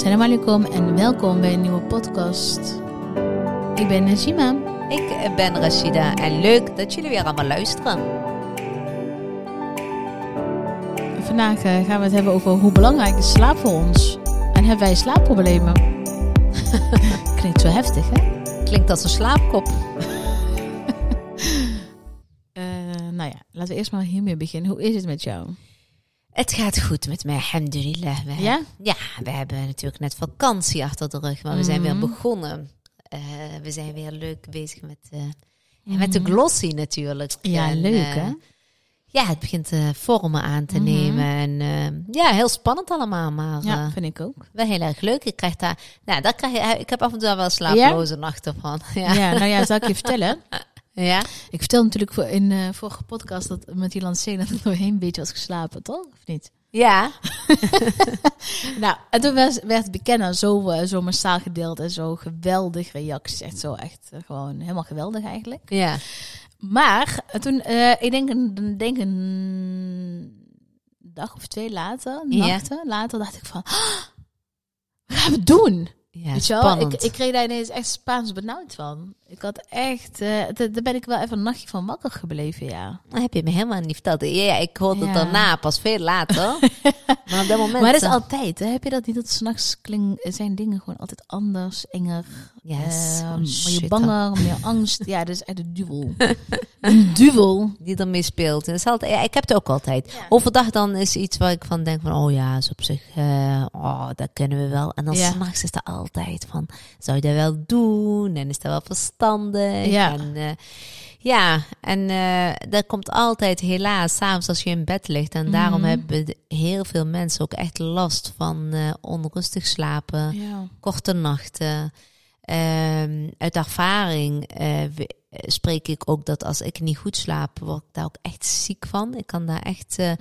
Assalamu alaikum en welkom bij een nieuwe podcast. Ik ben Najima. Ik ben Rashida en leuk dat jullie weer allemaal luisteren. Vandaag eh, gaan we het hebben over hoe belangrijk is slaap voor ons. En hebben wij slaapproblemen? Klinkt zo heftig, hè? Klinkt als een slaapkop. Eh, nou ja, laten we eerst maar hiermee beginnen. Hoe is het met jou? Het gaat goed met mij, alhamdulillah. We, Ja? Ja, we hebben natuurlijk net vakantie achter de rug, maar we zijn weer Mhm. begonnen. Eh, we zijn weer leuk bezig met, eh, met de glossy natuurlijk. Mhm. Ja, En, leuk, eh, hè? Ja, het begint vormen aan te Mhm. nemen. En ja, heel spannend allemaal, maar Ja, vind ik ook. wel heel erg leuk. Ik krijg daar, nou, daar krijg je, ik heb af en toe wel slapeloze nachten van. Ja. Ja. nou ja, zal ik je vertellen? Ja. Ik vertelde natuurlijk voor- in de vorige podcast dat met die lancering dat ik doorheen een beetje was geslapen, toch? Of niet? Ja. Nou, en toen was, werd bekend zo, eh, zo massaal gedeeld en zo geweldig reacties. Echt zo, echt eh, gewoon helemaal geweldig eigenlijk. Ja. Maar toen, ik denk, een- denk een dag of twee later, Ja. nachten later, dacht ik van, "Ah, wat gaan we doen? Ja, Weet je wel? Ik, ik kreeg daar ineens echt Spaans benauwd van. Ik had echt, d- daar ben ik wel even een nachtje van wakker gebleven, ja. Dat heb je me helemaal niet verteld. Ja, ja, ik hoorde het daarna, pas veel later. maar op dat moment... Maar dat is eh, altijd, hè? heb je dat niet? Dat s'nachts zijn dingen gewoon altijd anders, enger, Ja, het is eh, meer shit, banger, meer angst. Ja, dat is echt een duvel. een duvel. Die ermee speelt. En dat is altijd, ja, ik heb het ook altijd. Ja. Overdag dan is iets waar ik van denk van... Oh ja, is op zich... oh, dat kennen we wel. En dan Ja. s'nachts is er altijd van... Zou je dat wel doen? En is dat wel verstandig? Ja. En, eh, ja, en eh dat komt altijd helaas s'avonds als je in bed ligt. En daarom Mhm. hebben heel veel mensen ook echt last van eh, onrustig slapen. Ja. korte nachten. Ehm, uit ervaring eh, eh, spreek ik ook dat als ik niet goed slaap, word ik daar ook echt ziek van. Ik kan daar echt eh,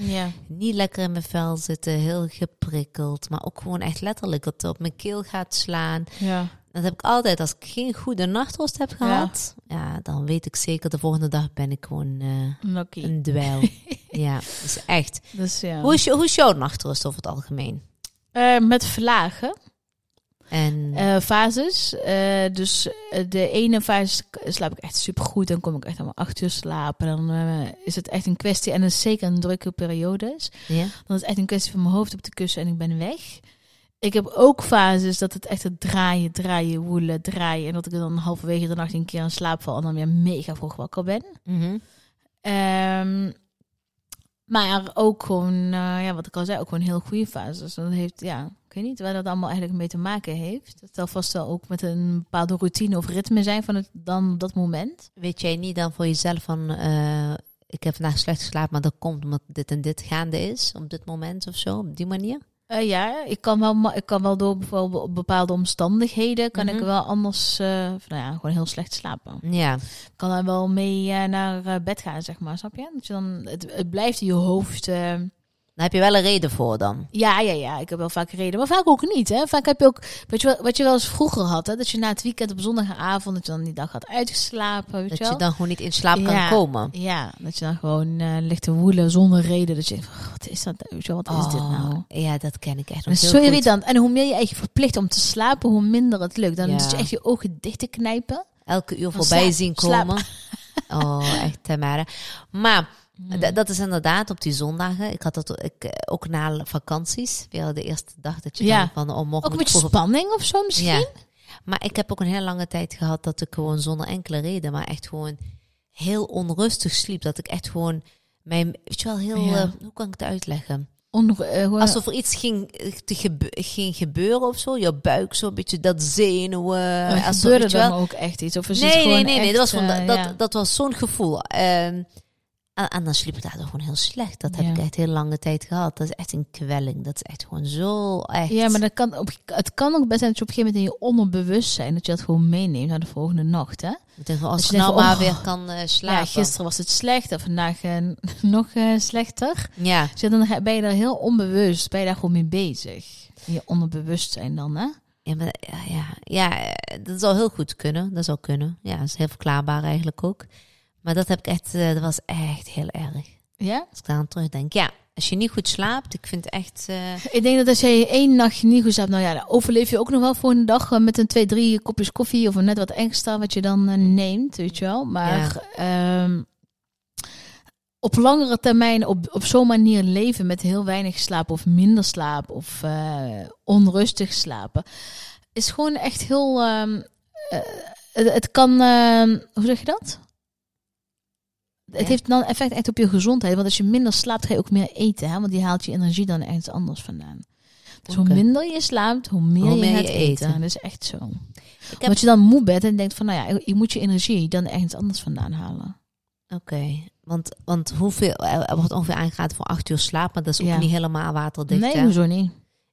niet lekker in mijn vel zitten, heel geprikkeld. Maar ook gewoon echt letterlijk dat het op mijn keel gaat slaan. Ja. Dat heb ik altijd. Als ik geen goede nachtrust heb gehad, ja. dan weet ik zeker, de volgende dag ben ik gewoon Lucky. een dweil. ja, is echt. Dus ja. Hoe is, je, hoe is jouw nachtrust over het algemeen? Eh, met vlagen. En Eh, fases. Eh, dus eh, de ene fase slaap ik echt super goed. Dan kom ik echt om acht uur slapen. Dan is het echt een kwestie. En dat is zeker een drukke periode is. ja? Dan is het echt een kwestie van mijn hoofd op de kussen en ik ben weg. Ik heb ook fases dat het echt het draaien, draaien, woelen, draaien. En dat ik dan halverwege de nacht een keer aan slaap val en dan weer mega vroeg wakker ben. Mhm. Ehm, maar ook gewoon, eh, ja, wat ik al zei, ook gewoon heel goede fases. Dat heeft, ja, ik weet niet waar dat allemaal eigenlijk mee te maken heeft. Het zal vast wel ook met een bepaalde routine of ritme zijn van het, dan dat moment. Weet jij niet dan voor jezelf van, eh, ik heb vandaag slecht geslapen, maar dat komt omdat dit en dit gaande is op dit moment of zo, op die manier? Eh, ja, ik kan, wel, ik kan wel door bijvoorbeeld op bepaalde omstandigheden, kan ik Mhm. wel anders, eh, nou ja, gewoon heel slecht slapen. Ja, Ik kan er wel mee eh, naar bed gaan, zeg maar, snap je? Dat je dan, het, het blijft in je hoofd... heb je wel een reden voor dan. Ja, ja, ja. Ik heb wel vaak reden. Maar vaak ook niet. Hè. Vaak heb je ook, weet je wel, wat je wel eens vroeger had. Hè, dat je na het weekend op zondagavond, dat je dan die dag had uitgeslapen. Weet Dat je wel? dan gewoon niet in slaap kan komen. Ja, dat je dan gewoon eh, ligt te woelen zonder reden. Dat je denkt, wat is dat? Weet je wat is dit nou? Oh, Ja, dat ken ik echt Dat is zo irritant. En hoe meer je eigenlijk verplicht om te slapen, hoe minder het lukt. Dan Ja. zit je echt je ogen dicht te knijpen. Elke uur voorbij slaap, zien slaap. komen. Oh, echt Tamara. Maar Hmm. d- dat is inderdaad op die zondagen. Ik had dat ik, eh, ook na vakanties. Weer de eerste dag dat je Ja. van, oh, morgen Ook vroeg op spanning of zo misschien? Ja. Maar ik heb ook een hele lange tijd gehad dat ik gewoon zonder enkele reden, maar echt gewoon heel onrustig sliep. Dat ik echt gewoon mijn, weet je wel, heel, Ja. eh, hoe kan ik het uitleggen? On, eh, Alsof er iets ging, eh, te gebe- ging gebeuren of zo. Je buik zo, een beetje dat zenuwen. er alsof, gebeurde dan ook echt iets? Of is het Nee, gewoon nee, nee, nee. echt, Dat was, gewoon, eh, dat, ja. dat was zo'n gevoel. Ehm, en, en dan sliep ik daardoor gewoon heel slecht. Dat heb Ja. ik echt heel lange tijd gehad. Dat is echt een kwelling. Dat is echt gewoon zo echt. Ja, maar dat kan op, het kan ook best zijn dat je op een gegeven moment in je onderbewustzijn dat je dat gewoon meeneemt naar de volgende nacht. Hè? Denk als je nou maar oh, weer kan eh, slapen. Ja, gisteren was het slecht en vandaag eh, nog eh, slechter. Ja, Dus dan ben je daar heel onbewust, ben je daar gewoon mee bezig. In je onderbewustzijn dan, hè? Ja, maar, ja, ja, ja, dat zou heel goed kunnen. Dat zou kunnen. Ja, dat is heel verklaarbaar eigenlijk ook. Maar dat heb ik echt, eh, dat was echt heel erg. Ja? Als ik daar aan terugdenk. Ja, Als je niet goed slaapt, ik vind echt... eh, Ik denk dat als jij één nachtje niet goed slaapt, nou ja, dan overleef je ook nog wel voor een dag eh, met een twee, drie kopjes koffie of net wat extra wat je dan neemt, weet je wel. Maar ehm, op langere termijn op, op zo'n manier leven met heel weinig slaap of minder slaap of onrustig slapen, is gewoon echt heel. ehm, eh, het, het kan, ehm, hoe zeg je dat? Het Ja. heeft dan effect echt op je gezondheid. Want als je minder slaapt, ga je ook meer eten. Hè? Want die haalt je energie dan ergens anders vandaan. Dus hoe minder je slaapt, hoe meer Hoe je meer gaat je eten. eten. Dat is echt zo. heb... Omdat je dan moe bent en denkt van, nou ja, je moet je energie dan ergens anders vandaan halen. Oké, want, want hoeveel... Er er wordt ongeveer aangeraden voor acht uur slaap, maar dat is ook Ja. niet helemaal waterdicht, nee, hè? hoezo niet?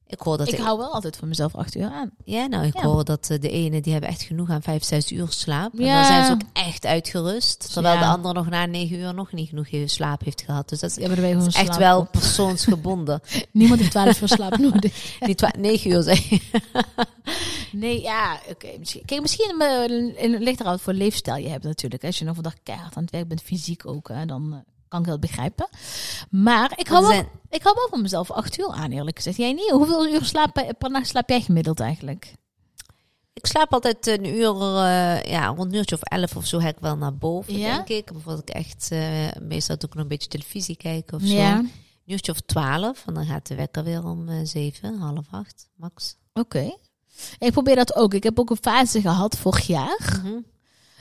Ik hoor dat... ik hou wel altijd voor mezelf acht uur aan. Ja, nou, ik Ja. hoor dat eh, de ene, die hebben echt genoeg aan vijf, zes uur slaap. En Ja. dan zijn ze ook echt uitgerust. Terwijl Ja. de andere nog na negen uur nog niet genoeg slaap heeft gehad. Dus dat is echt slaap wel persoonsgebonden. Niemand heeft twaalf uur slaap nodig. twa- negen uur zeg Nee, ja, oké. misschien. Kijk, misschien in- ligt er voor leefstijl je hebt natuurlijk. Als je nog een dag keihard aan het werk bent, fysiek ook, hè, dan eh, kan ik dat begrijpen. Maar ik hou, wel, ik hou wel van mezelf acht uur aan, eerlijk gezegd. Jij niet? Hoeveel uur slaap, per- nacht slaap jij gemiddeld eigenlijk? Ik slaap altijd een uur, eh, ja, rond een uurtje of elf of zo heb ik wel naar boven, Ja? denk ik. Bijvoorbeeld ik echt, eh, meestal doe ik nog een beetje televisie kijken of zo. Ja, Een uurtje of twaalf, en dan gaat de wekker weer om eh, zeven, half acht, max. oké. Ik probeer dat ook. Ik heb ook een fase gehad vorig jaar Mhm.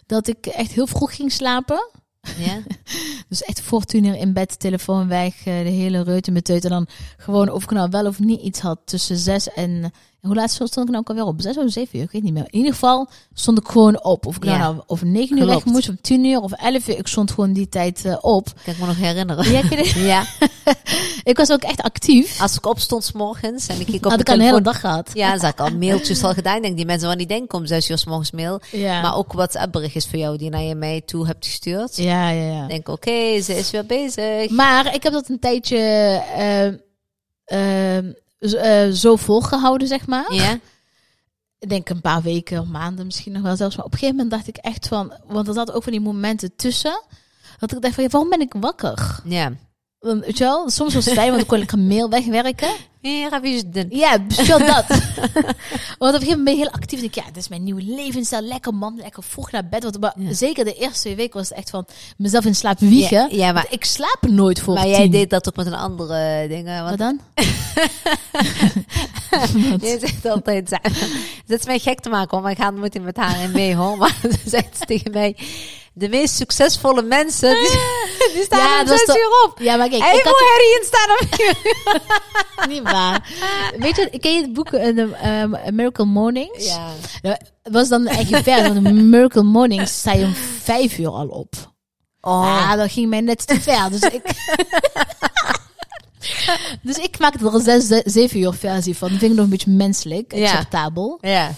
dat ik echt heel vroeg ging slapen. Ja? Dus echt uur in bed, telefoon weg, eh, de hele reut en meteut. En dan gewoon of ik nou wel of niet iets had tussen zes en... Hoe laat stond ik nou ook alweer op? Zes of zeven uur? Ik weet niet meer. In ieder geval stond ik gewoon op. Of ik nou, Ja. nou of negen uur weg moest, of tien uur of elf uur. Ik stond gewoon die tijd eh, op. Kan ik me nog herinneren. Ja, ik was ook echt actief. als ik opstond 's morgens en ik keek op Had ik al een hele telefoon. dag gehad. Ja, dan zag ik al mailtjes al gedaan. Ik denk, die mensen van die denken om zes uur 's morgens mail. Ja. Maar ook WhatsApp berichtjes voor jou die naar je mij toe hebt gestuurd. ja, ja, ja. Ik denk, oké, ze is weer bezig. Maar ik heb dat een tijdje eh, eh, zo volgehouden, zeg maar. Ja? ik denk een paar weken of maanden misschien nog wel zelfs. Maar op een gegeven moment dacht ik echt van... Want er zat ook van die momenten tussen. Dat ik dacht van, ja, waarom ben ik wakker? Ja. Weet je wel, soms was het fijn, want dan kon ik een mail wegwerken. Hier heb je. Ja, bestel dat. want op een gegeven moment ben je heel actief. denk ik, ja, dit is mijn nieuwe levensstijl. Lekker man, lekker vroeg naar bed. Want, maar Ja. zeker de eerste twee weken was het echt van mezelf in slaap wiegen. Ja, ja, maar, ik slaap nooit voor maar jij deed dat ook met een andere dingen. Wat Want dan? je zegt altijd, dat is mij gek te maken hoor, maar ik ga nooit met haar in mee hoor. Maar ze zegt ze tegen mij, de meest succesvolle mensen, die, die staan Ja, om zes uur op. Ja, maar kijk, ik had hoe Harry in staan om niet waar. Weet je, ken je het boek eh, ehm, Miracle Mornings? Ja. Het was dan eigenlijk ver, want Miracle Mornings sta je om vijf uur al op. Oh, Ah, dat ging mij net te ver. Dus ik, dus ik maakte er een zes, ze- zeven uur versie van. Dat vind ik nog een beetje menselijk, Ja. acceptabel. ja.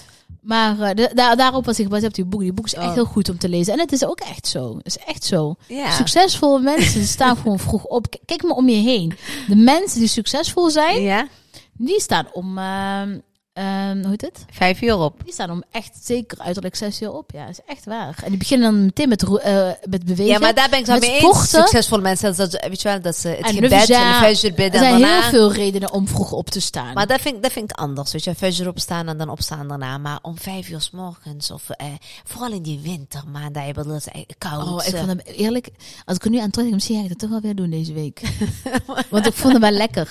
Maar eh, de- daarop was ik gebaseerd op die boek. Die boek is echt Oh. heel goed om te lezen. En het is ook echt zo. Het is echt zo. Succesvolle mensen staan gewoon vroeg op. K- Kijk maar om je heen. De mensen die succesvol zijn, die staan om... ehm, ehm, hoe heet het? Vijf uur op. Die staan om echt zeker uiterlijk zes uur op. Ja, dat is echt waar. En die beginnen dan meteen met, eh, met bewegen. Ja, maar daar ben ik Met mee eens. Succesvolle mensen, dat, dat, weet je wel, dat ze het En gebed dus ja, en de bidden er zijn daarna... heel veel redenen om vroeg op te staan. Maar dat vind, ik, dat vind ik anders. Weet je, uur opstaan en dan opstaan daarna. Maar om vijf uur s morgens, of eh, vooral in die wintermaanden, je bedoelt, het is echt koud. Oh, ik eh. vond hem eerlijk. Als ik er nu aan terugdenk, misschien ga ik het toch wel weer doen deze week. Want ik vond hem wel lekker.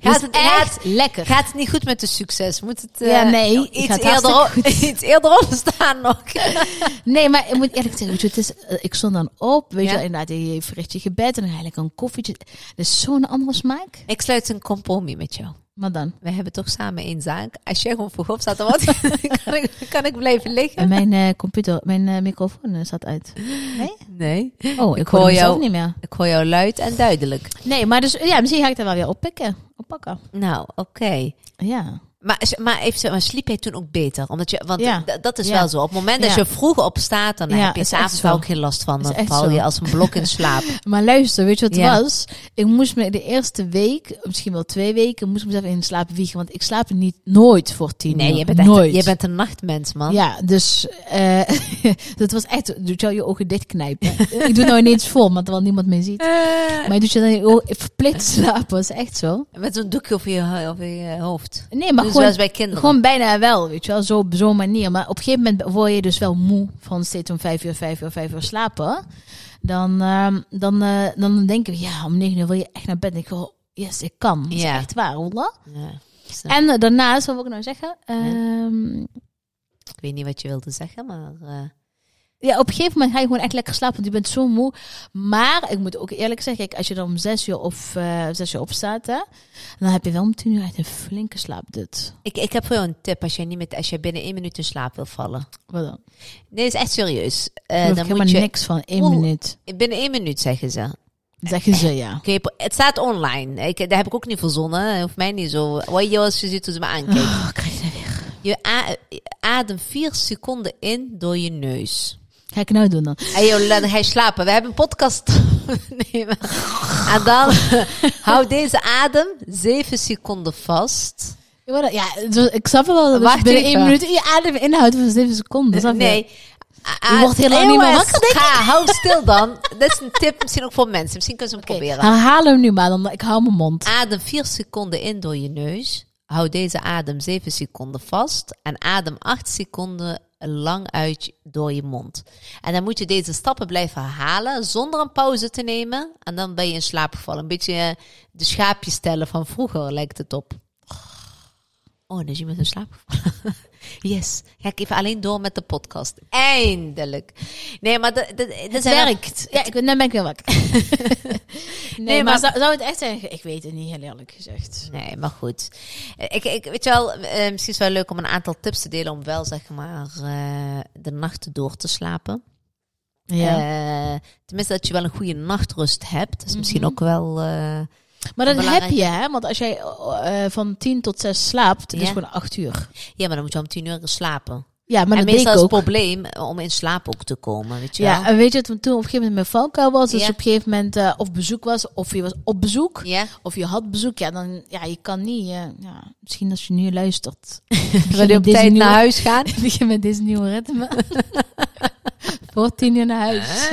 Gaat Het het- echt lekker. Gaat het niet goed met de succes? Moet het eh, Ja, nee, nog het iets, eerder op, iets eerder opstaan nog? Nee, maar ik moet eerlijk zeggen, het is, eh, ik stond dan op, weet Ja. je, inderdaad, je verricht je gebed en eigenlijk een koffietje. Dat is zo'n andere smaak. Ik sluit een compromis met jou. Maar dan? We hebben toch samen één zaak. Als jij gewoon vroeg opstaat, dan wat, kan, ik, kan ik blijven liggen? En mijn eh, computer, mijn eh, microfoon eh, staat uit. Nee? Nee. Oh, ik, Ik hoor jou. niet meer. Ik hoor jou luid en duidelijk. Nee, maar dus, ja, misschien ga ik er wel weer oppikken. Oppakken. Nou, oké. Ja. Maar, maar, even, maar sliep hij toen ook beter? Omdat je, want Ja. dat is Ja. wel zo. Op het moment dat Ja. je vroeg opstaat, dan heb je s'avonds ook geen last van. Dan echt val zo. je als een blok in slaap. Maar luister, weet je wat het was? Ik moest me de eerste week, misschien wel twee weken, moest ik mezelf in slaap wiegen. Want ik slaap niet nooit voor tien Nee, uur. je bent, echt, nooit. je bent een nachtmens, man. Ja, dus eh dat was echt, doe je je ogen dichtknijpen. ik doe nou ineens vol, maar terwijl niemand meer ziet. Maar je doet je dan je ogen verplicht slapen, is echt zo. Met zo'n doekje over je, over je hoofd. Nee, maar dus zoals bij kinderen. gewoon bijna wel, weet je wel, zo, op zo'n manier. Maar op een gegeven moment word je dus wel moe van steeds om vijf uur, vijf uur, vijf uur slapen. Dan, ehm, dan, eh, dan denken we, ja, om negen uur wil je echt naar bed. En ik oh, yes, ik kan. Dat is Ja. echt waar. Ja. En eh, daarnaast, wat wil ik nou zeggen? Ehm, Ik weet niet wat je wilde zeggen, maar... Ja, op een gegeven moment ga je gewoon echt lekker slapen, want je bent zo moe. Maar ik moet ook eerlijk zeggen, kijk, als je dan om zes uur of eh, zes uur opstaat, hè, dan heb je wel om tien uur echt een flinke slaapdut. ik, ik heb voor jou een tip als je, niet met, als je binnen één minuut in slaap wil vallen. Wat dan? Nee, is echt serieus. Ik geloof dan moet je... niks van één Oeh. minuut. Binnen één minuut zeggen ze. Zeggen ze ja. Oké, het staat online. Ik, dat heb ik ook niet verzonnen. Hoeft mij niet zo. Wat je als je ziet hoe ze me aankijkt. Oh, krijg je weer. Je adem vier seconden in door je neus. Ga ik nou doen dan? En joh, laat hij slapen. We hebben een podcast. maar- En dan hou deze adem zeven seconden vast. Ja, ik snap wel dat als Wacht je binnen één minuut je adem inhoudt van zeven seconden. Nee. Je wordt lang niet meer wakker, denk ik. Ga, hou stil dan. Dat is een tip misschien ook voor mensen. Misschien kunnen ze hem Oké, proberen. herhaal hem nu maar, dan ik hou mijn mond. Adem 4 seconden in door je neus. Hou deze adem 7 seconden vast. En adem 8 seconden lang uit door je mond. En dan moet je deze stappen blijven herhalen zonder een pauze te nemen. En dan ben je in slaap gevallen. Een beetje eh, de schaapjes stellen van vroeger lijkt het op. Oh, dus je bent in slaap. Yes. Ga ik even alleen door met de podcast. Eindelijk. Nee, maar dat, Het werkt. Ja, ik, dan ben ik weer wakker. nee, Nee, maar, maar- zou, zou het echt zijn? Ik weet het niet, heel eerlijk gezegd. Nee, maar goed. Ik, ik weet je wel, eh, misschien is het wel leuk om een aantal tips te delen om wel zeg maar eh, de nachten door te slapen. Eh, tenminste dat je wel een goede nachtrust hebt. Dat is misschien Mhm. ook wel. Maar dat belangrijk. heb je, hè? Want als jij eh, van tien tot zes slaapt, dat is Ja. gewoon acht uur. ja, maar dan moet je om tien uur slapen. Ja, maar en dat meestal is ook. het probleem eh, om in slaap ook te komen, weet je wel? Ja, en weet je, toen toen op een gegeven moment mijn valkuil was, dus Ja. op een gegeven moment eh, of bezoek was, of je was op bezoek, Ja? of je had bezoek, ja, dan, ja, je kan niet, ja, misschien als je nu luistert. Wil je op tijd nieuwe- naar huis gaan? begin met deze nieuwe ritme. Voor tien uur naar huis.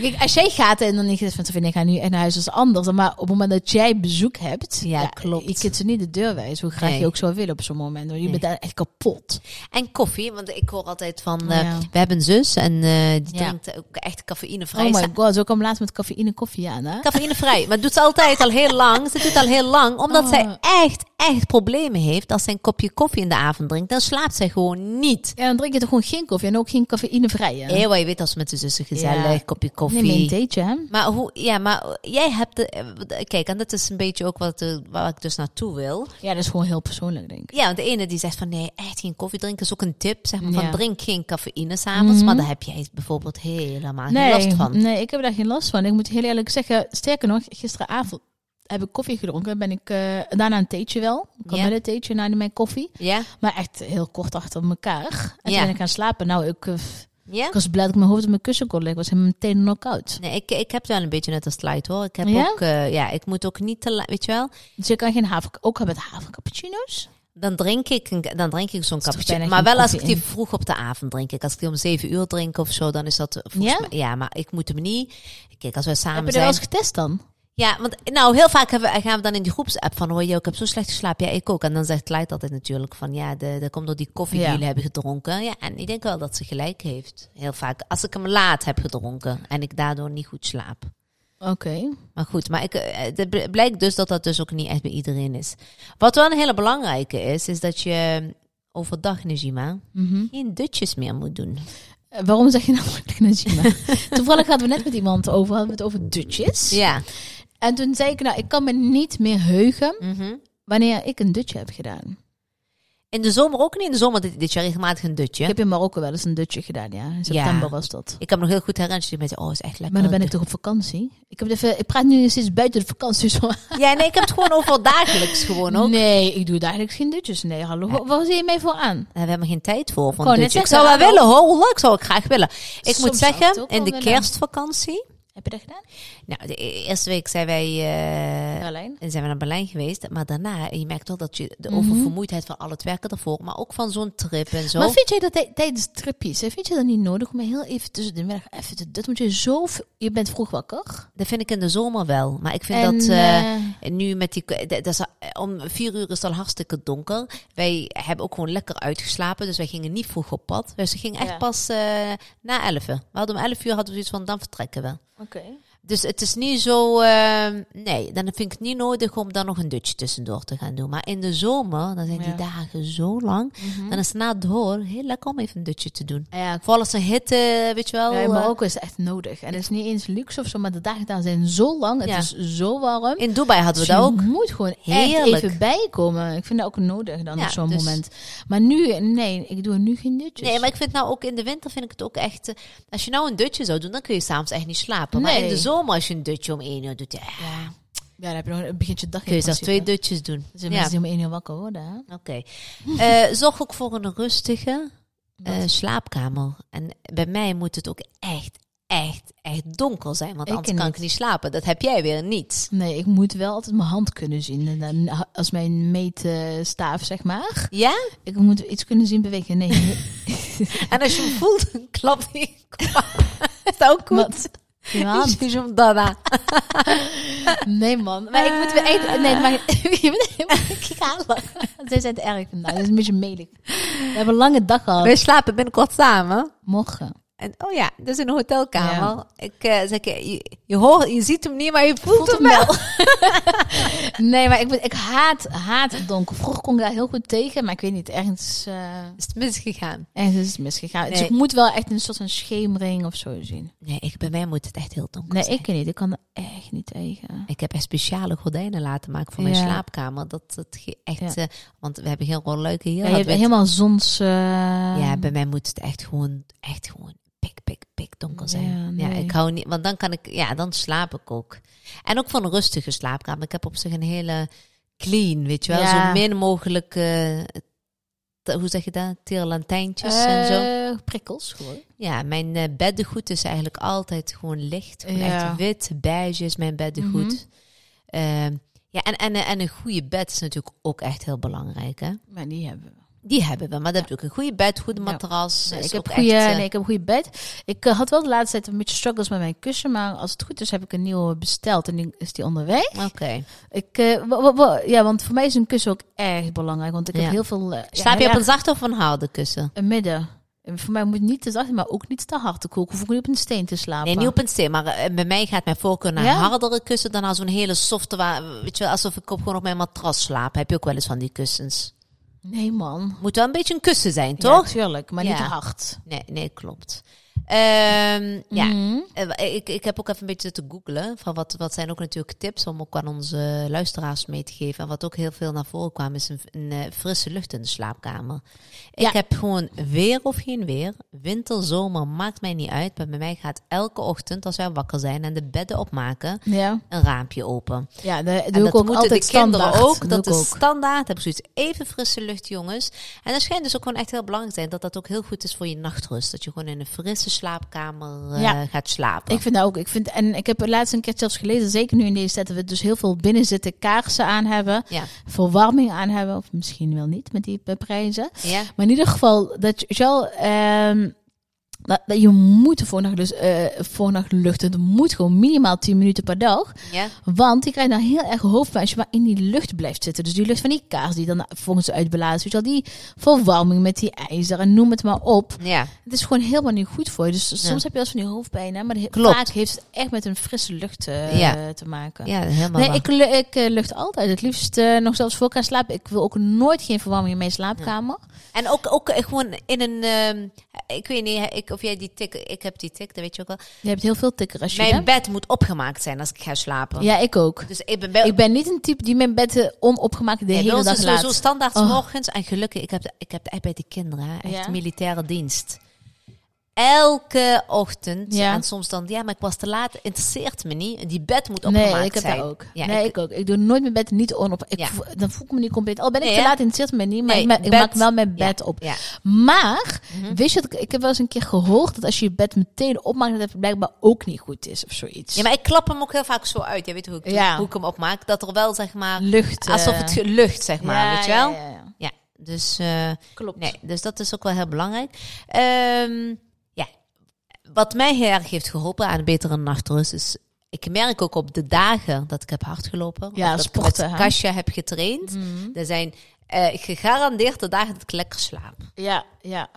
Kijk, als jij gaat en dan niet van te vinden, ik ga nu echt naar huis, is anders. Maar op het moment dat jij bezoek hebt, Ja, klopt. Je kunt ze niet de deur wijzen, hoe graag Nee. je ook zou willen op zo'n moment. Want je Nee. bent daar echt kapot. En koffie, want ik hoor altijd van, eh, Ja. we hebben een zus en eh, die Ja. drinkt ook echt cafeïnevrij. Oh my god, zo kwam laatst met cafeïne koffie aan, hè? Cafeïnevrij. Maar doet ze altijd al heel lang. Ze doet al heel lang. Omdat Oh. zij echt, echt problemen heeft. Als zij een kopje koffie in de avond drinkt, dan slaapt zij gewoon niet. Ja, dan drink je toch gewoon geen koffie en ook geen cafeïnevrij? Eeuw, je weet als met de zussen gezellig, Ja. kopje Neem koffie. een theetje, hè? maar hoe, ja, maar jij hebt de, eh, kijk, en dat is een beetje ook wat, eh, waar ik dus naartoe wil. Ja, dat is gewoon heel persoonlijk, denk ik. Ja, want de ene die zegt van nee, echt geen koffie drinken is ook een tip. Zeg maar Ja. van drink geen cafeïne s'avonds. Mhm. Maar daar heb jij bijvoorbeeld helemaal geen Nee, last van. nee, ik heb daar geen last van. Ik moet heel eerlijk zeggen, sterker nog, gisteravond heb ik koffie gedronken. Ben ik eh, daarna een theetje wel. Ik had met een theetje na mijn koffie. Ja? Maar echt heel kort achter elkaar. En toen ben ik gaan slapen. Nou, ik, Ja? ik was blij dat ik mijn hoofd op mijn kussen kon leggen. Ik was helemaal meteen knock-out. Nee, ik, ik heb het wel een beetje net als Clyde hoor. Ik heb Ja? ook, eh, ja, ik moet ook niet te weet je wel. Dus je kan geen haver... Ook met havercappuccino's? Dan drink ik, een, dan drink ik zo'n cappuccino. Maar wel als ik die vroeg op de avond drink. Ik. Als ik die om zeven uur drink of zo, dan is dat eh, volgens Ja? mij... Ja, maar ik moet hem niet... Kijk, als wij samen heb je dat wel zijn... eens getest dan? Ja, want nou, heel vaak hebben we, gaan we dan in die groepsapp van... Hoor je, ik heb zo slecht geslapen. Ja, ik ook. En dan zegt Clyde altijd natuurlijk van... Ja, de- dat komt door die koffie Ja. die jullie hebben gedronken. Ja, en ik denk wel dat ze gelijk heeft. Heel vaak. Als ik hem laat heb gedronken en ik daardoor niet goed slaap. Oké. Maar goed, maar ik, eh, het bl- blijkt dus dat dat dus ook niet echt bij iedereen is. Wat wel een hele belangrijke is, is dat je overdag, Najima, Mhm. geen dutjes meer moet doen. Eh, Waarom zeg je nou Najima? Toevallig hadden we net met iemand over, hadden we het over dutjes. Ja. En toen zei ik, nou, ik kan me niet meer heugen Mhm. wanneer ik een dutje heb gedaan. In de zomer ook niet. In de zomer dit, dit jaar regelmatig een dutje. Ik heb in Marokko wel eens een dutje gedaan, ja. In september was dat. Ik heb nog heel goed herinnerd. met oh, is echt lekker. Maar dan ben ik toch op vakantie? Ik, heb even, ik praat nu steeds buiten de vakantie. Zo. Ja, nee, ik heb het gewoon over dagelijks gewoon ook. Nee, ik doe dagelijks geen dutjes. Nee, hallo. Ja. Waar zie je mij voor aan? We hebben geen tijd voor. Van ik zou wel willen hoor. Leuk zou ik graag willen. Ik moet zeggen, in de kerstvakantie heb je dat gedaan? Nou, de e-, eerste week zijn wij uh, zijn we naar Berlijn geweest. Maar daarna, je merkt toch dat je de mm -hmm. oververmoeidheid van al het werken ervoor, maar ook van zo'n trip en zo. Maar vind jij dat tijdens tripjes, vind je dat niet nodig om heel even tussen de middag even te, dat moet je zo, je bent vroeg wakker? Dat vind ik in de zomer wel. Maar ik vind dat uh, nu met die, dat is, om vier uur is het al hartstikke donker. Wij hebben ook gewoon lekker uitgeslapen, dus wij gingen niet vroeg op pad. Dus we gingen echt ja. pas uh, na elf. We hadden om elf uur hadden we zoiets van, dan vertrekken we. Oké. Dus het is niet zo. Uh, nee, dan vind ik het niet nodig om dan nog een dutje tussendoor te gaan doen. Maar in de zomer, dan zijn die dagen zo lang. Mm -hmm. Dan is het na door heel lekker om even een dutje te doen. Ja, Vooral als een hitte, weet je wel. Ja, maar ook is echt nodig. En het is niet eens luxe of zo, maar de dagen daar zijn zo lang. Het ja. is zo warm. In Dubai hadden we dus dat ook. Je moet gewoon Heerlijk. echt even bijkomen. Ik vind dat ook nodig dan ja, op zo'n dus... moment. Maar nu, nee, ik doe nu geen dutjes. Nee, maar ik vind nou ook in de winter vind ik het ook echt. Uh, als je nou een dutje zou doen, dan kun je s'avonds echt niet slapen. Nee. Maar in de zomer zomer als je een dutje om één uur doet. Ja. ja. Ja, dan heb je nog een begintje dag. Kun je zelfs twee dutjes doen. Dus ja. mensen die om één uur wakker worden. Oké. Okay. uh, zorg ook voor een rustige uh, slaapkamer. En bij mij moet het ook echt, echt, echt donker zijn. Want ik anders kan niet. ik niet slapen. Dat heb jij weer niet. Nee, ik moet wel altijd mijn hand kunnen zien. En dan, als mijn meetstaaf, zeg maar. Ja? Ik moet iets kunnen zien bewegen. Nee. en als je hem voelt, dan klapt hij. Is dat ook goed? Wat? Ja. Zo'n dada. nee, man. Maar ik moet weer Nee, maar ik ga Zij zijn het erg vandaag. Dat is een beetje melig. We hebben een lange dag gehad. We slapen binnenkort samen. Morgen. En oh ja, dat is een hotelkamer. Ja. Ik uh, zeg, je, je, hoort, je ziet hem niet, maar je voelt, voelt hem wel. nee, maar ik, ik haat, haat het donker. Vroeger kon ik daar heel goed tegen, maar ik weet niet, ergens... Uh, is het misgegaan? Ergens is het misgegaan. Nee. Dus ik moet wel echt een soort van schemering of zo zien. Nee, ik, bij mij moet het echt heel donker nee, zijn. ik niet. Ik kan er echt niet tegen. Ik heb echt speciale gordijnen laten maken voor mijn slaapkamer. Dat, dat echt... Ja. Uh, want we hebben heel rolluiken hier. Ja, je hebt helemaal zons... Ja, bij mij moet het echt gewoon, echt gewoon pik, pik, pik donker zijn. Ja, nee. ja, ik hou niet, want dan kan ik, ja, dan slaap ik ook. En ook van een rustige slaapkamer. Ik heb op zich een hele clean, weet je wel, ja. zo min mogelijk, uh, hoe zeg je dat, tierlantijntjes uh, en zo. Eh, prikkels gewoon. Ja, mijn uh, beddengoed is eigenlijk altijd gewoon licht. Gewoon ja. echt wit, beige is mijn beddengoed. Mm -hmm. ja, en, en, en een goede bed is natuurlijk ook echt heel belangrijk, hè? Maar die hebben we. Die hebben we, maar dat heb ik een goede bed, goede matras. Ja. Ik, heb goede, echt, nee, ik heb een goede bed. Ik uh, had wel de laatste tijd een beetje struggles met mijn kussen, maar als het goed is heb ik een nieuwe besteld en die, is die onderweg. Oké. Okay. Ik, uh, ja, want voor mij is een kussen ook erg belangrijk, want ik ja. heb heel veel. Uh, Slaap je op een zachte of een harde kussen? Een midden. Voor mij moet niet te zacht, maar ook niet te hard te koken. Hoef ik niet op een steen te slapen. Nee, niet op een steen. Maar bij mij gaat mijn voorkeur naar ja? hardere kussen dan naar zo'n hele softe, waar, weet je, alsof ik op gewoon op mijn matras slaap. Heb je ook wel eens van die kussens? Nee, man. Moet wel een beetje een kussen zijn, toch? Ja, tuurlijk, maar niet te hard. Nee, nee, klopt. Um, ja, mm -hmm. ik, ik heb ook even een beetje te googlen. Van wat, wat zijn ook natuurlijk tips om ook aan onze luisteraars mee te geven. En wat ook heel veel naar voren kwam, is een, een, een frisse lucht in de slaapkamer. Ik ja. heb gewoon weer of geen weer, winter, zomer, maakt mij niet uit. Maar bij mij gaat elke ochtend, als wij wakker zijn en de bedden opmaken, ja. een raampje open. Ja, doe en dat ook moeten altijd de kinderen standaard. ook. Dat is standaard. Heb ik zoiets even frisse lucht, jongens. En dat schijnt dus ook gewoon echt heel belangrijk te zijn dat dat ook heel goed is voor je nachtrust. Dat je gewoon in een frisse slaapkamer uh, ja. gaat slapen. Ik vind dat ook. Ik vind, en ik heb laatst een keer zelfs gelezen, zeker nu in deze tijd, dat we dus heel veel binnen zitten kaarsen aan hebben. Ja. Verwarming aan hebben. Of misschien wel niet met die prijzen. Ja. Maar in ieder geval, dat je wel... Um, dat, dat je moet voornacht dus uh, voornacht luchten. Het moet gewoon minimaal 10 minuten per dag. Ja. Want je krijgt dan heel erg hoofdpijn als je maar in die lucht blijft zitten. Dus die lucht van die kaars die dan volgens uitblazen. Weet je wel, die verwarming met die ijzer en noem het maar op. Ja. Het is gewoon helemaal niet goed voor je. Dus soms heb je wel eens van die hoofdpijn. Hè, maar de, Klopt. vaak heeft het echt met een frisse lucht uh, ja. te maken. Ja, helemaal Nee, ik, ik uh, lucht altijd. Het liefst uh, nog zelfs voor ik ga slapen. Ik wil ook nooit geen verwarming in mijn slaapkamer. En ook, ook gewoon in een, uh, ik weet niet, ik ik of jij die tik, ik heb die tik, dat weet je ook wel. Je hebt heel veel tikker als je Mijn bed moet opgemaakt zijn als ik ga slapen. Ja, ik ook. Dus ik ben, Ik ben niet een type die mijn bed onopgemaakt de hele dag laat. sowieso standaard 's Oh. morgens. En gelukkig, ik heb, de, ik heb de echt bij die kinderen, echt Ja. militaire dienst. Elke ochtend. Ja. En soms dan, ja, maar ik was te laat. Interesseert me niet. Die bed moet opgemaakt Nee, ik heb zijn. dat ook. Ja, nee, ik- ik, ook. Ik doe nooit mijn bed niet onop. Ik Ja. voel- dan voel ik me niet compleet. Al ben ik Nee, te laat, interesseert me niet. Maar Nee, ik, ma- ik bed- maak wel mijn bed op. Ja. Maar, Mhm. wist je dat ik, ik heb wel eens een keer gehoord dat als je je bed meteen opmaakt, dat het blijkbaar ook niet goed is of zoiets. ja, maar ik klap hem ook heel vaak zo uit. Je weet hoe ik, Ja. hoe ik hem opmaak. Dat er wel, zeg maar, Lucht. eh, alsof het lucht, zeg maar. ja, weet je wel? Ja, dus... eh, Klopt. Nee, dus dat is ook wel heel belangrijk. Ehm, wat mij heel erg heeft geholpen aan een betere nachtrust is... Ik merk ook op de dagen dat ik heb hardgelopen. Ja, dat sporten, ik met Kasia heb getraind. Mhm. Er zijn eh, gegarandeerd de dagen dat ik lekker slaap. Ja, ja.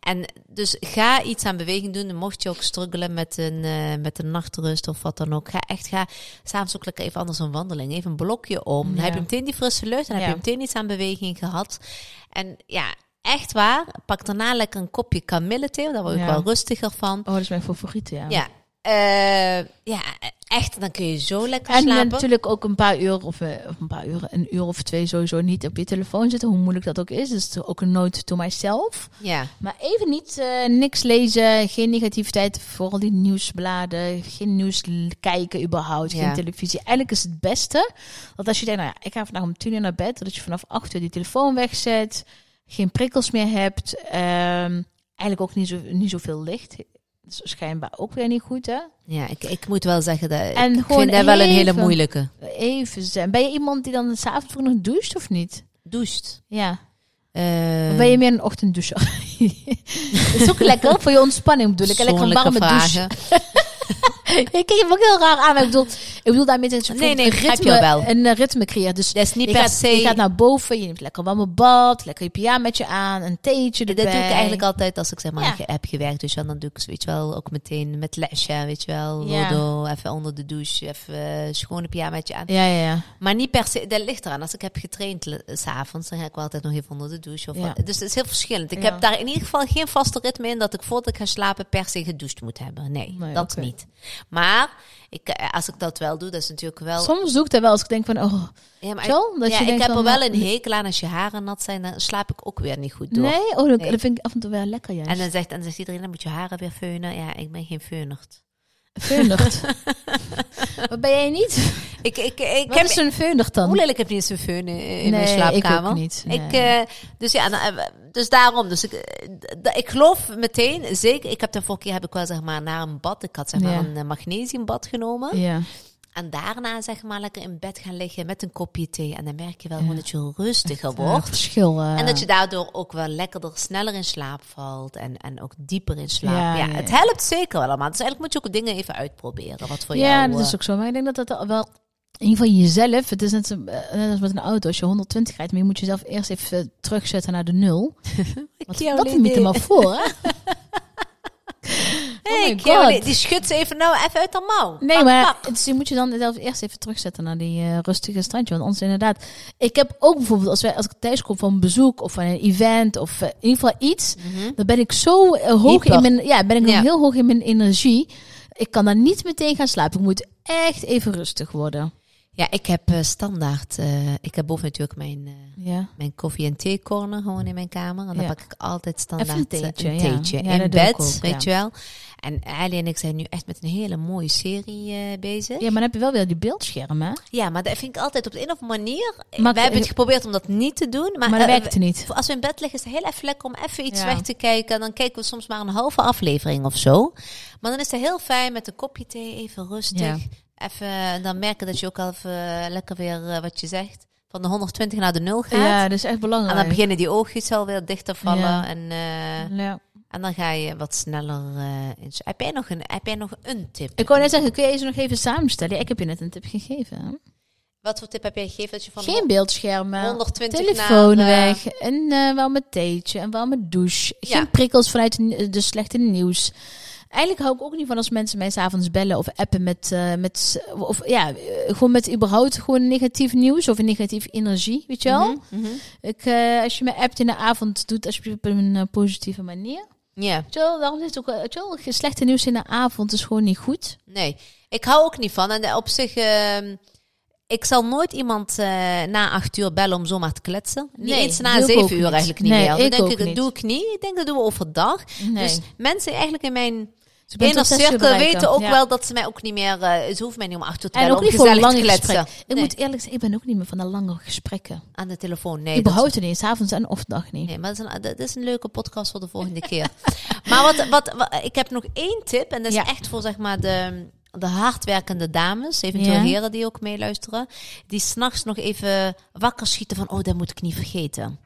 En dus ga iets aan beweging doen. Mocht je ook struggelen met een, eh, met een nachtrust of wat dan ook. Ga echt, ga s'avonds ook lekker even anders een wandeling. Even een blokje om. Dan Ja. heb je meteen die frisse lucht. En Ja. heb je meteen iets aan beweging gehad. En ja, echt waar. Pak daarna lekker een kopje kamillethee. Daar word ik Ja. wel rustiger van. Oh, dat is mijn favoriete, ja. Ja. Eh, ja, echt. Dan kun je zo lekker En slapen. natuurlijk ook een paar uur of, eh, een paar uren, een uur of twee sowieso niet op je telefoon zitten, hoe moeilijk dat ook is. Dus ook een note to myself. Ja. Maar even niet, eh, niks lezen, geen negativiteit, vooral die nieuwsbladen, geen nieuws kijken überhaupt, Ja. geen televisie. Eigenlijk is het beste dat als je denkt, nou ja, ik ga vandaag om tien uur naar bed, dat je vanaf acht uur die telefoon wegzet, geen prikkels meer hebt, ehm, eigenlijk ook niet, zo, niet zoveel licht. Dat is schijnbaar ook weer niet goed, hè? Ja, ik, ik moet wel zeggen dat En ik vind dat wel een hele moeilijke. Even zijn. Ben je iemand die dan s'avonds vroeg nog doucht of niet? Doucht. Ja. Eh, Of ben je meer een ochtenddoucher? dat is ook lekker voor je ontspanning bedoel ik. Lekker een warme douche. ik kijk je ook heel raar aan. Maar ik bedoel, ik bedoel daarmee dat je Nee, nee, een je ritme, wel. een eh, ritme creëert. Dus Dat is niet je per gaat, se... je gaat naar boven, je neemt lekker warme bad, lekker je pyjamaatje aan, een theetje Dat doe ik eigenlijk altijd als ik zeg maar Ja. heb gewerkt. Dus dan doe ik weet je wel ook meteen met lesje, weet je wel. Ja. Rodo, even onder de douche, even eh, schone pyjamaatje aan. Ja, ja, ja. Maar niet per se, dat ligt eraan. Als ik heb getraind le- s'avonds, dan ga ik wel altijd nog even onder de douche. Of Ja. wat. Dus het is heel verschillend. Ik heb daar in ieder geval geen vaste ritme in dat ik voordat ik ga slapen per se gedoucht moet hebben. Nee, Nee, dat niet. Maar ik, eh, als ik dat wel doe, dat is natuurlijk wel... Soms doe ik dat wel als ik denk van, oh, ja, maar dat ja, je ik heb er wel nou, een hekel aan als je haren nat zijn, dan slaap ik ook weer niet goed door. nee, oh, dat, Nee. dat vind ik af en toe wel lekker juist. En dan zegt, en dan zegt iedereen, dan moet je haren weer feunen. Ja, ik ben geen feunert. Veunigt. Wat ben jij niet? Ik, ik, ik Wat heb... is een veunigt dan? Hoe lelijk heb je eens een in, in mijn Nee, slaapkamer? ik ook niet. Nee. Ik, eh, dus ja, nou, eh, dus daarom. Dus ik, eh, ik geloof meteen, zeker. Ik heb de vorige keer heb ik wel zeg maar na een bad, ik had zeg maar Ja. een magnesiumbad genomen. Ja. En daarna zeg maar lekker in bed gaan liggen met een kopje thee. En dan merk je wel gewoon dat je rustiger Ja, wordt. verschil. eh. En dat je daardoor ook wel lekkerder, sneller in slaap valt. En, en ook dieper in slaap. Ja, Ja, ja, het ja. helpt zeker wel allemaal. Dus eigenlijk moet je ook dingen even uitproberen. Wat voor ja, jou... dat is eh, ook zo. Maar ik denk dat dat wel... In ieder geval jezelf. Het is net, eh, net als met een auto. Als je 120 rijdt, maar je moet jezelf eerst even terugzetten naar de nul. Moet je die- maar voor, hè? Hey, jou God. alleen- die schudt ze even nou even uit de mouw. Nee, Pak, maar pak. dus je moet je dan zelf eerst even terugzetten naar die eh, rustige strandje. Want anders inderdaad... Ik heb ook bijvoorbeeld, als, wij, als ik thuis kom van een bezoek of van een event of eh, in ieder geval iets... Mhm. Dan ben ik zo eh, hoog Hyper. in mijn... Ja, ben ik Ja. heel hoog in mijn energie. Ik kan dan niet meteen gaan slapen. Ik moet echt even rustig worden. Ja, ik heb eh, standaard. eh, ik heb boven natuurlijk mijn, eh, Ja. mijn koffie- en theecorner gewoon in mijn kamer. En dan Ja. pak ik altijd standaard een theetje, een ja. theetje Ja, in bed, ook, weet je wel. En Ali en ik zijn nu echt met een hele mooie serie bezig. ja, maar dan heb je wel weer die beeldscherm, hè? Ja, maar dat vind ik altijd op de een of andere manier. Maar- we hebben het geprobeerd om dat niet te doen. Maar, Maar dat eh, werkt niet. Als we in bed liggen, is het heel even lekker om even iets weg te kijken. En dan kijken we soms maar een halve aflevering of zo. Maar dan is het heel fijn met een kopje thee, even rustig. Even, en dan merken dat je ook al even eh, lekker weer, eh, wat je zegt, van de 120 naar de 0 gaat. Ja, dat is echt en belangrijk. dan beginnen die oogjes alweer dichter vallen. Ja. En, eh, Ja. en dan ga je wat sneller eh in. Heb jij, nog een, heb jij nog een tip? Ik wou net zeggen, kun je ze nog even samenstellen? Ik heb je net een tip gegeven. hè? Wat voor tip heb jij gegeven? Dat je van Geen beeldschermen. 120 Telefoon naar, eh, weg. Een eh warme theetje. Een warme douche. Geen Ja. prikkels vanuit de slechte nieuws. Eigenlijk hou ik ook niet van als mensen mij s'avonds bellen of appen met, eh, met of ja, eh, gewoon met überhaupt gewoon negatief nieuws of een negatieve energie, weet je wel? Mhm, mhm. Ik, eh, als je me appt in de avond, doet het alsjeblieft op een positieve manier. Ja, daarom is het ook, wel, slechte nieuws in de avond is gewoon niet goed. nee. Ik hou ook niet van. En op zich, ehm, ik zal nooit iemand na acht uur bellen om zomaar te kletsen. Niet Nee, eens na zeven uur eigenlijk niet Nee, meer. Ik denk dat niet. doe ik niet. Ik denk dat doen we overdag. Nee. Dus mensen eigenlijk in mijn Uur cirkel weten ook Ja. wel dat ze mij ook niet meer... eh ze hoeven mij niet om acht uur te En bellen ook om niet voor lange kletsen. gesprek. Ik Nee, moet eerlijk zeggen, ik ben ook niet meer van de lange gesprekken. aan de telefoon, nee. ik behoud het niet, s'avonds en of dag niet. Nee, maar dat is, een, dat is een leuke podcast voor de volgende keer. Maar wat, wat, wat- ik heb nog één tip. En dat is Ja. echt voor zeg maar de, de hardwerkende dames. Eventueel Ja. heren die ook meeluisteren. Die s'nachts nog even wakker schieten van... Oh, dat moet ik niet vergeten.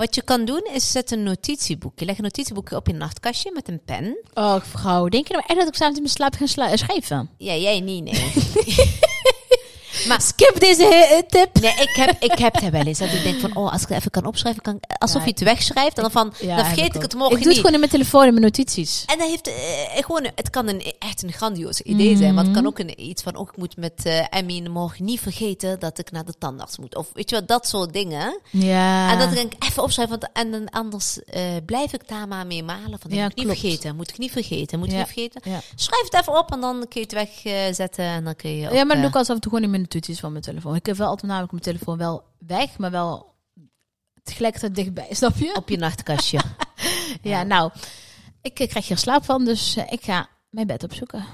Wat je kan doen is zet een notitieboekje. Leg een notitieboekje op je nachtkastje met een pen. Oh, vrouw, denk je nou echt dat ik s'avonds in mijn slaap ga sla- schrijven? Ja, jij niet, nee. Maar skip deze he- tip. Nee, ik heb, ik heb het wel eens. Dat ik denk van, oh, als ik het even kan opschrijven, kan, ik- alsof je het wegschrijft. En dan van, dan vergeet ik het morgen Ik doe het niet. gewoon in mijn telefoon in mijn notities. En dat heeft eh, gewoon, het kan een, echt een grandioos idee zijn. Maar het kan ook een, iets van, oh, ik moet met eh Emmy morgen niet vergeten dat ik naar de tandarts moet. Of weet je wat, dat soort dingen. Ja. En dat denk ik even opschrijven, want en dan anders eh, blijf ik daar maar mee malen. Van, Ja, moet ik niet klopt. vergeten, moet ik niet vergeten, moet ik Ja. niet vergeten. Ja. Schrijf het even op en dan kun je het wegzetten en dan kun je ook, ja, maar dan eh, doe ik als af en toe gewoon in mijn notities van mijn telefoon. Ik heb wel altijd namelijk mijn telefoon wel weg, maar wel tegelijkertijd dichtbij, snap je? op je nachtkastje. Ja, nou, ik eh, krijg hier slaap van, dus eh, ik ga mijn bed opzoeken.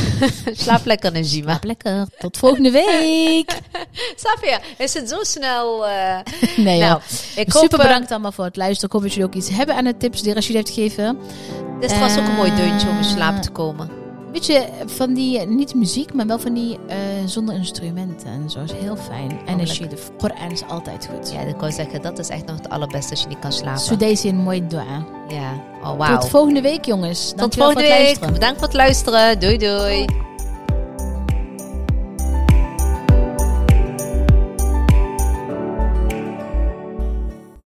Slaap lekker, Najima. Slaap lekker. Tot volgende week. Je? Is het zo snel? eh, Nee, nou, ik hoop, Super eh, bedankt allemaal voor het luisteren. Ik hoop dat jullie ook iets hebben aan de tips die Rashid heeft gegeven. Dit was ook een mooi deuntje om in slaap te komen. Weet je, van die, niet muziek, maar wel van die eh, zonder instrumenten en zo. is heel fijn. En als je de Koran is altijd goed. Ja, ik wou zeggen, dat is echt nog het allerbeste als je niet kan slapen. Sudesi een mooi dua. Ja, oh wauw. Tot volgende week, jongens. Tot volgende week. luisteren. Bedankt voor het luisteren. Doei doei.